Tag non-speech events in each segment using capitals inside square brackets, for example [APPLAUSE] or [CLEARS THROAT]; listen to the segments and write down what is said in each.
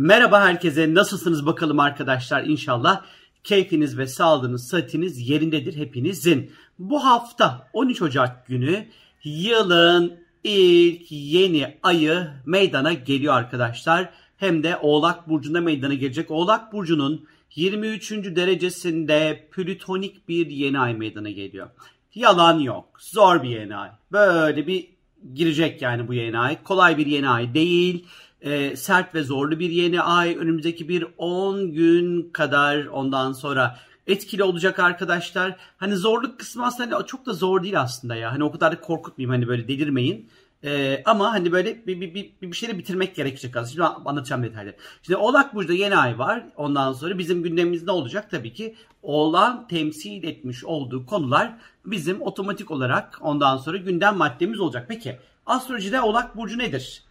Merhaba herkese. Nasılsınız bakalım arkadaşlar? İnşallah keyfiniz ve sağlığınız, sıhhatiniz yerindedir hepinizin. Bu hafta 13 Ocak günü yılın ilk yeni ayı meydana geliyor arkadaşlar. Hem de Oğlak Burcu'nda meydana gelecek. Oğlak Burcu'nun 23. derecesinde plütonik bir yeni ay meydana geliyor. Yalan yok. Zor bir yeni ay. Böyle bir girecek yani bu yeni ay. Kolay bir yeni ay değil e, sert ve zorlu bir yeni ay. Önümüzdeki bir 10 gün kadar ondan sonra etkili olacak arkadaşlar. Hani zorluk kısmı aslında hani çok da zor değil aslında ya. Hani o kadar da korkutmayayım hani böyle delirmeyin. Ee, ama hani böyle bir, bir, bir, bir şeyle bitirmek gerekecek aslında. Şimdi anlatacağım detayları. Şimdi Oğlak Burcu'da yeni ay var. Ondan sonra bizim gündemimiz ne olacak? Tabii ki Oğlan temsil etmiş olduğu konular bizim otomatik olarak ondan sonra gündem maddemiz olacak. Peki astrolojide Oğlak Burcu nedir?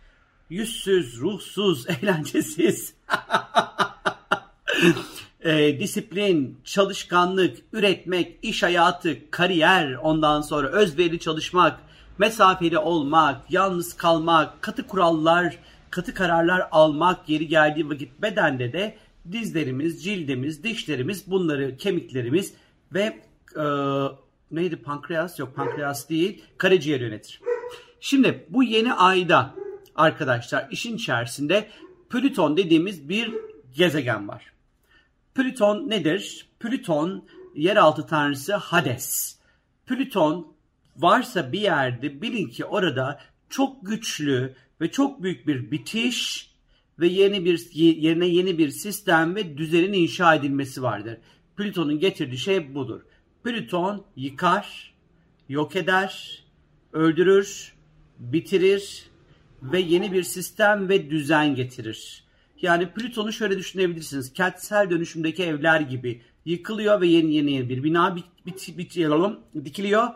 Yüzsüz, ruhsuz, [LAUGHS] eğlencesiz. [LAUGHS] e, disiplin, çalışkanlık, üretmek, iş hayatı, kariyer, ondan sonra özverili çalışmak, mesafeli olmak, yalnız kalmak, katı kurallar, katı kararlar almak, yeri geldiği vakit bedende de dizlerimiz, cildimiz, dişlerimiz, bunları kemiklerimiz ve e, neydi pankreas yok pankreas değil karaciğer yönetir. Şimdi bu yeni ayda arkadaşlar işin içerisinde Plüton dediğimiz bir gezegen var. Plüton nedir? Plüton yeraltı tanrısı Hades. Plüton varsa bir yerde bilin ki orada çok güçlü ve çok büyük bir bitiş ve yeni bir yerine yeni bir sistem ve düzenin inşa edilmesi vardır. Plüton'un getirdiği şey budur. Plüton yıkar, yok eder, öldürür, bitirir ve yeni bir sistem ve düzen getirir. Yani Plüton'u şöyle düşünebilirsiniz. Kentsel dönüşümdeki evler gibi yıkılıyor ve yeni yeni bir bina bit, bit, bit, dikiliyor.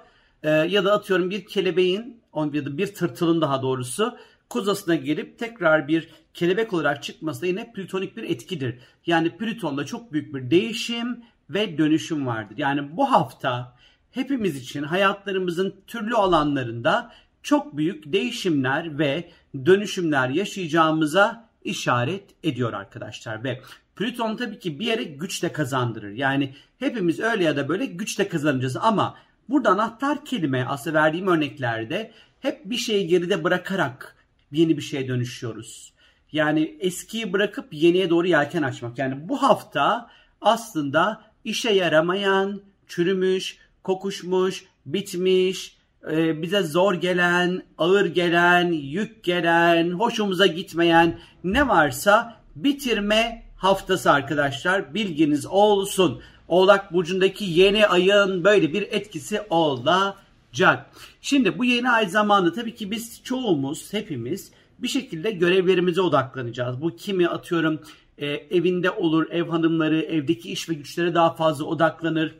Ee, ya da atıyorum bir kelebeğin ya da bir tırtılın daha doğrusu kozasına gelip tekrar bir kelebek olarak çıkması da yine plütonik bir etkidir. Yani Plüton'da çok büyük bir değişim ve dönüşüm vardır. Yani bu hafta hepimiz için hayatlarımızın türlü alanlarında çok büyük değişimler ve dönüşümler yaşayacağımıza işaret ediyor arkadaşlar. Ve Plüton tabii ki bir yere güç de kazandırır. Yani hepimiz öyle ya da böyle güç de kazanacağız ama burada anahtar kelime aslında verdiğim örneklerde hep bir şeyi geride bırakarak yeni bir şeye dönüşüyoruz. Yani eskiyi bırakıp yeniye doğru yelken açmak. Yani bu hafta aslında işe yaramayan, çürümüş, kokuşmuş, bitmiş, e, bize zor gelen, ağır gelen, yük gelen, hoşumuza gitmeyen ne varsa bitirme haftası arkadaşlar. Bilginiz olsun. Oğlak Burcu'ndaki yeni ayın böyle bir etkisi olacak. Şimdi bu yeni ay zamanı tabii ki biz çoğumuz, hepimiz bir şekilde görevlerimize odaklanacağız. Bu kimi atıyorum e, evinde olur, ev hanımları evdeki iş ve güçlere daha fazla odaklanır.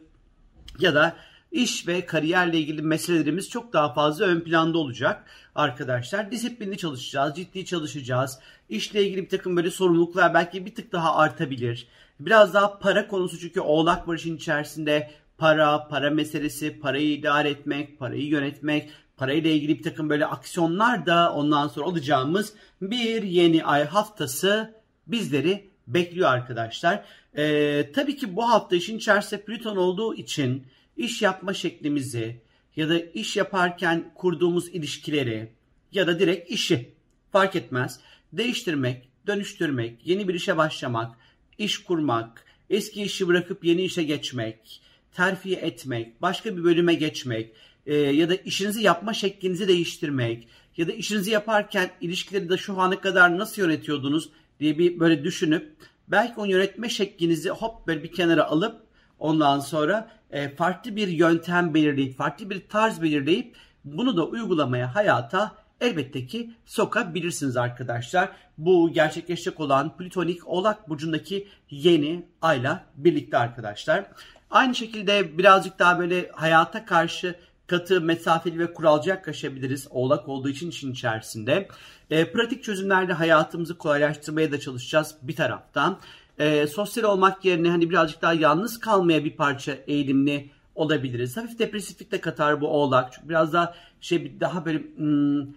Ya da iş ve kariyerle ilgili meselelerimiz çok daha fazla ön planda olacak arkadaşlar. Disiplinli çalışacağız, ciddi çalışacağız. İşle ilgili bir takım böyle sorumluluklar belki bir tık daha artabilir. Biraz daha para konusu çünkü oğlak var işin içerisinde para, para meselesi, parayı idare etmek, parayı yönetmek, parayla ilgili bir takım böyle aksiyonlar da ondan sonra alacağımız bir yeni ay haftası bizleri bekliyor arkadaşlar. Ee, tabii ki bu hafta işin içerisinde Plüton olduğu için iş yapma şeklimizi ya da iş yaparken kurduğumuz ilişkileri ya da direkt işi fark etmez. Değiştirmek, dönüştürmek, yeni bir işe başlamak, iş kurmak, eski işi bırakıp yeni işe geçmek, terfi etmek, başka bir bölüme geçmek e, ya da işinizi yapma şeklinizi değiştirmek ya da işinizi yaparken ilişkileri de şu ana kadar nasıl yönetiyordunuz diye bir böyle düşünüp belki o yönetme şeklinizi hop böyle bir kenara alıp ondan sonra e, farklı bir yöntem belirleyip, farklı bir tarz belirleyip bunu da uygulamaya hayata elbette ki sokabilirsiniz arkadaşlar. Bu gerçekleşecek olan Plütonik Oğlak Burcu'ndaki yeni ayla birlikte arkadaşlar. Aynı şekilde birazcık daha böyle hayata karşı katı, mesafeli ve kuralcı yaklaşabiliriz. Oğlak olduğu için işin içerisinde. E, pratik çözümlerle hayatımızı kolaylaştırmaya da çalışacağız bir taraftan e, sosyal olmak yerine hani birazcık daha yalnız kalmaya bir parça eğilimli olabiliriz. Hafif depresiflik de katar bu oğlak. Çünkü biraz daha şey daha böyle hmm,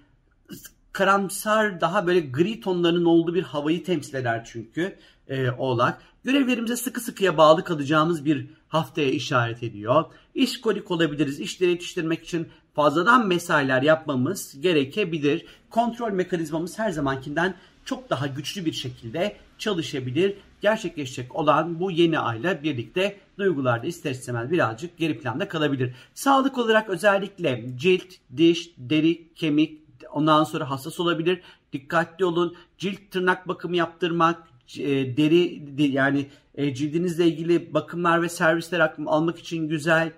karamsar daha böyle gri tonlarının olduğu bir havayı temsil eder çünkü e, Oğlak. Görevlerimize sıkı sıkıya bağlı kalacağımız bir haftaya işaret ediyor. İşkolik olabiliriz. İşleri yetiştirmek için fazladan mesailer yapmamız gerekebilir. Kontrol mekanizmamız her zamankinden çok daha güçlü bir şekilde çalışabilir. Gerçekleşecek olan bu yeni ayla birlikte duygularda ister istemez birazcık geri planda kalabilir. Sağlık olarak özellikle cilt, diş, deri, kemik, ondan sonra hassas olabilir. Dikkatli olun. Cilt tırnak bakımı yaptırmak, e, deri yani e, cildinizle ilgili bakımlar ve servisler almak için güzel.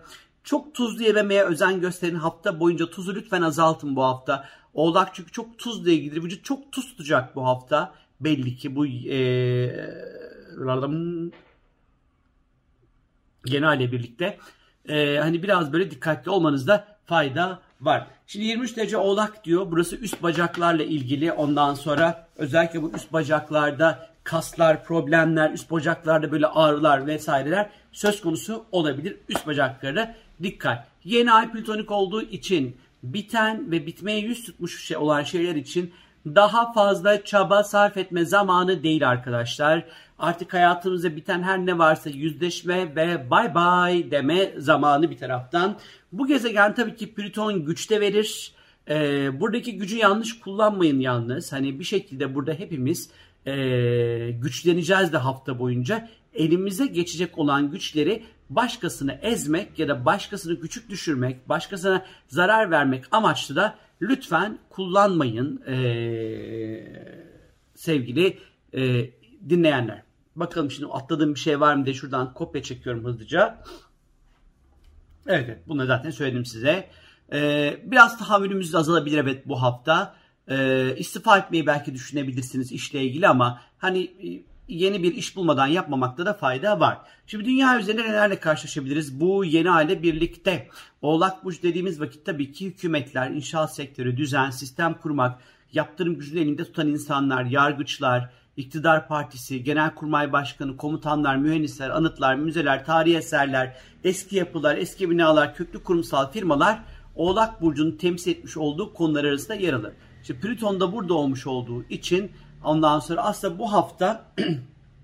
Çok tuzlu yememeye özen gösterin. Hafta boyunca tuzu lütfen azaltın bu hafta. Oğlak çünkü çok tuzla ilgili. Vücut çok tuz tutacak bu hafta. Belli ki bu e, genelde birlikte. E, hani biraz böyle dikkatli olmanızda fayda var. Şimdi 23 derece oğlak diyor. Burası üst bacaklarla ilgili. Ondan sonra özellikle bu üst bacaklarda kaslar, problemler, üst bacaklarda böyle ağrılar vesaireler söz konusu olabilir. Üst bacaklara dikkat. Yeni ay plütonik olduğu için biten ve bitmeye yüz tutmuş şey olan şeyler için daha fazla çaba sarf etme zamanı değil arkadaşlar. Artık hayatımızda biten her ne varsa yüzleşme ve bay bay deme zamanı bir taraftan. Bu gezegen tabii ki Plüton güçte verir. Ee, buradaki gücü yanlış kullanmayın yalnız. Hani bir şekilde burada hepimiz e, güçleneceğiz de hafta boyunca. Elimize geçecek olan güçleri başkasını ezmek ya da başkasını küçük düşürmek, başkasına zarar vermek amaçlı da lütfen kullanmayın e, sevgili e, dinleyenler. Bakalım şimdi atladığım bir şey var mı diye şuradan kopya çekiyorum hızlıca. Evet, evet bunu zaten söyledim size. Ee, biraz tahammülümüz azalabilir evet bu hafta. Ee, istifa etmeyi belki düşünebilirsiniz işle ilgili ama hani e, yeni bir iş bulmadan yapmamakta da fayda var. Şimdi dünya üzerinde nelerle karşılaşabiliriz bu yeni aile birlikte? Oğlak Burç dediğimiz vakit tabii ki hükümetler, inşaat sektörü, düzen, sistem kurmak, yaptırım gücünü elinde tutan insanlar, yargıçlar, iktidar partisi, genelkurmay başkanı, komutanlar, mühendisler, anıtlar, müzeler, tarihi eserler, eski yapılar, eski binalar, köklü kurumsal firmalar Oğlak Burcu'nun temsil etmiş olduğu konular arasında yer alır. İşte Plüton da burada olmuş olduğu için ondan sonra aslında bu hafta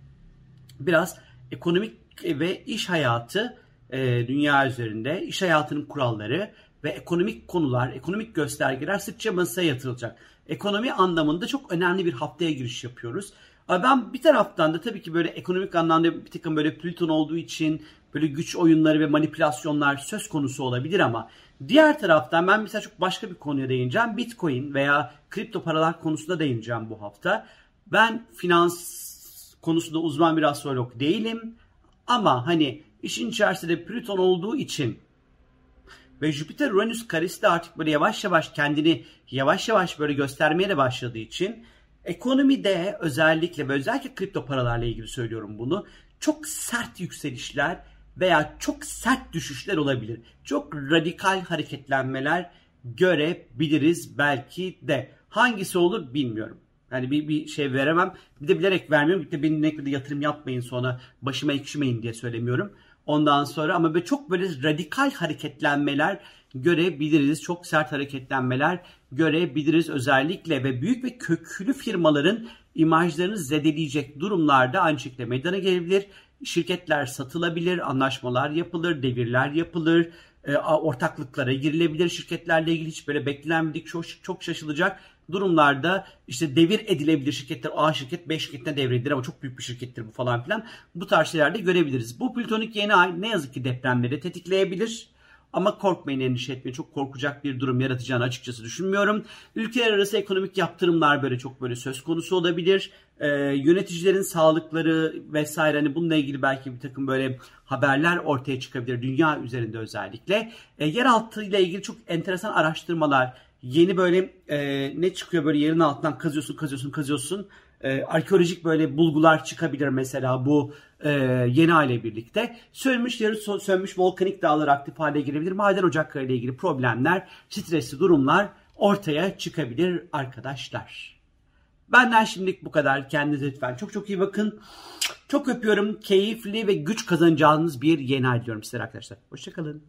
[CLEARS THROAT] biraz ekonomik ve iş hayatı e, dünya üzerinde iş hayatının kuralları ve ekonomik konular, ekonomik göstergeler sıkça masaya yatırılacak. Ekonomi anlamında çok önemli bir haftaya giriş yapıyoruz. Ben bir taraftan da tabii ki böyle ekonomik anlamda bir takım böyle Plüton olduğu için böyle güç oyunları ve manipülasyonlar söz konusu olabilir ama diğer taraftan ben mesela çok başka bir konuya değineceğim. Bitcoin veya kripto paralar konusunda değineceğim bu hafta. Ben finans konusunda uzman bir astrolog değilim ama hani işin içerisinde Plüton olduğu için ve Jüpiter Uranüs karesi de artık böyle yavaş yavaş kendini yavaş yavaş böyle göstermeye de başladığı için ekonomide özellikle ve özellikle kripto paralarla ilgili söylüyorum bunu. Çok sert yükselişler veya çok sert düşüşler olabilir. Çok radikal hareketlenmeler görebiliriz belki de. Hangisi olur bilmiyorum. Yani bir, bir şey veremem. Bir de bilerek vermiyorum. Bir de benim ne yatırım yapmayın sonra başıma ekşimeyin diye söylemiyorum. Ondan sonra ama böyle çok böyle radikal hareketlenmeler görebiliriz. Çok sert hareketlenmeler görebiliriz özellikle ve büyük ve köklü firmaların imajlarını zedeleyecek durumlarda aynı şekilde meydana gelebilir. Şirketler satılabilir, anlaşmalar yapılır, devirler yapılır, e, ortaklıklara girilebilir. Şirketlerle ilgili hiç böyle beklenmedik çok, çok şaşılacak durumlarda işte devir edilebilir şirketler. A şirket B şirketine devredilir ama çok büyük bir şirkettir bu falan filan. Bu tarz şeylerde görebiliriz. Bu plütonik yeni ay ne yazık ki depremleri tetikleyebilir. Ama korkmayın endişe etmeyin. Çok korkacak bir durum yaratacağını açıkçası düşünmüyorum. Ülkeler arası ekonomik yaptırımlar böyle çok böyle söz konusu olabilir. Ee, yöneticilerin sağlıkları vesaire hani bununla ilgili belki bir takım böyle haberler ortaya çıkabilir dünya üzerinde özellikle. Ee, yeraltı ile ilgili çok enteresan araştırmalar, yeni böyle e, ne çıkıyor böyle yerin altından kazıyorsun kazıyorsun kazıyorsun. E, arkeolojik böyle bulgular çıkabilir mesela bu e, yeni aile birlikte. Sönmüş yarı sönmüş volkanik dağlar aktif hale gelebilir. Maden ocakları ile ilgili problemler, stresli durumlar ortaya çıkabilir arkadaşlar. Benden şimdilik bu kadar. Kendinize lütfen çok çok iyi bakın. Çok öpüyorum. Keyifli ve güç kazanacağınız bir yeni ay diliyorum size arkadaşlar. Hoşçakalın.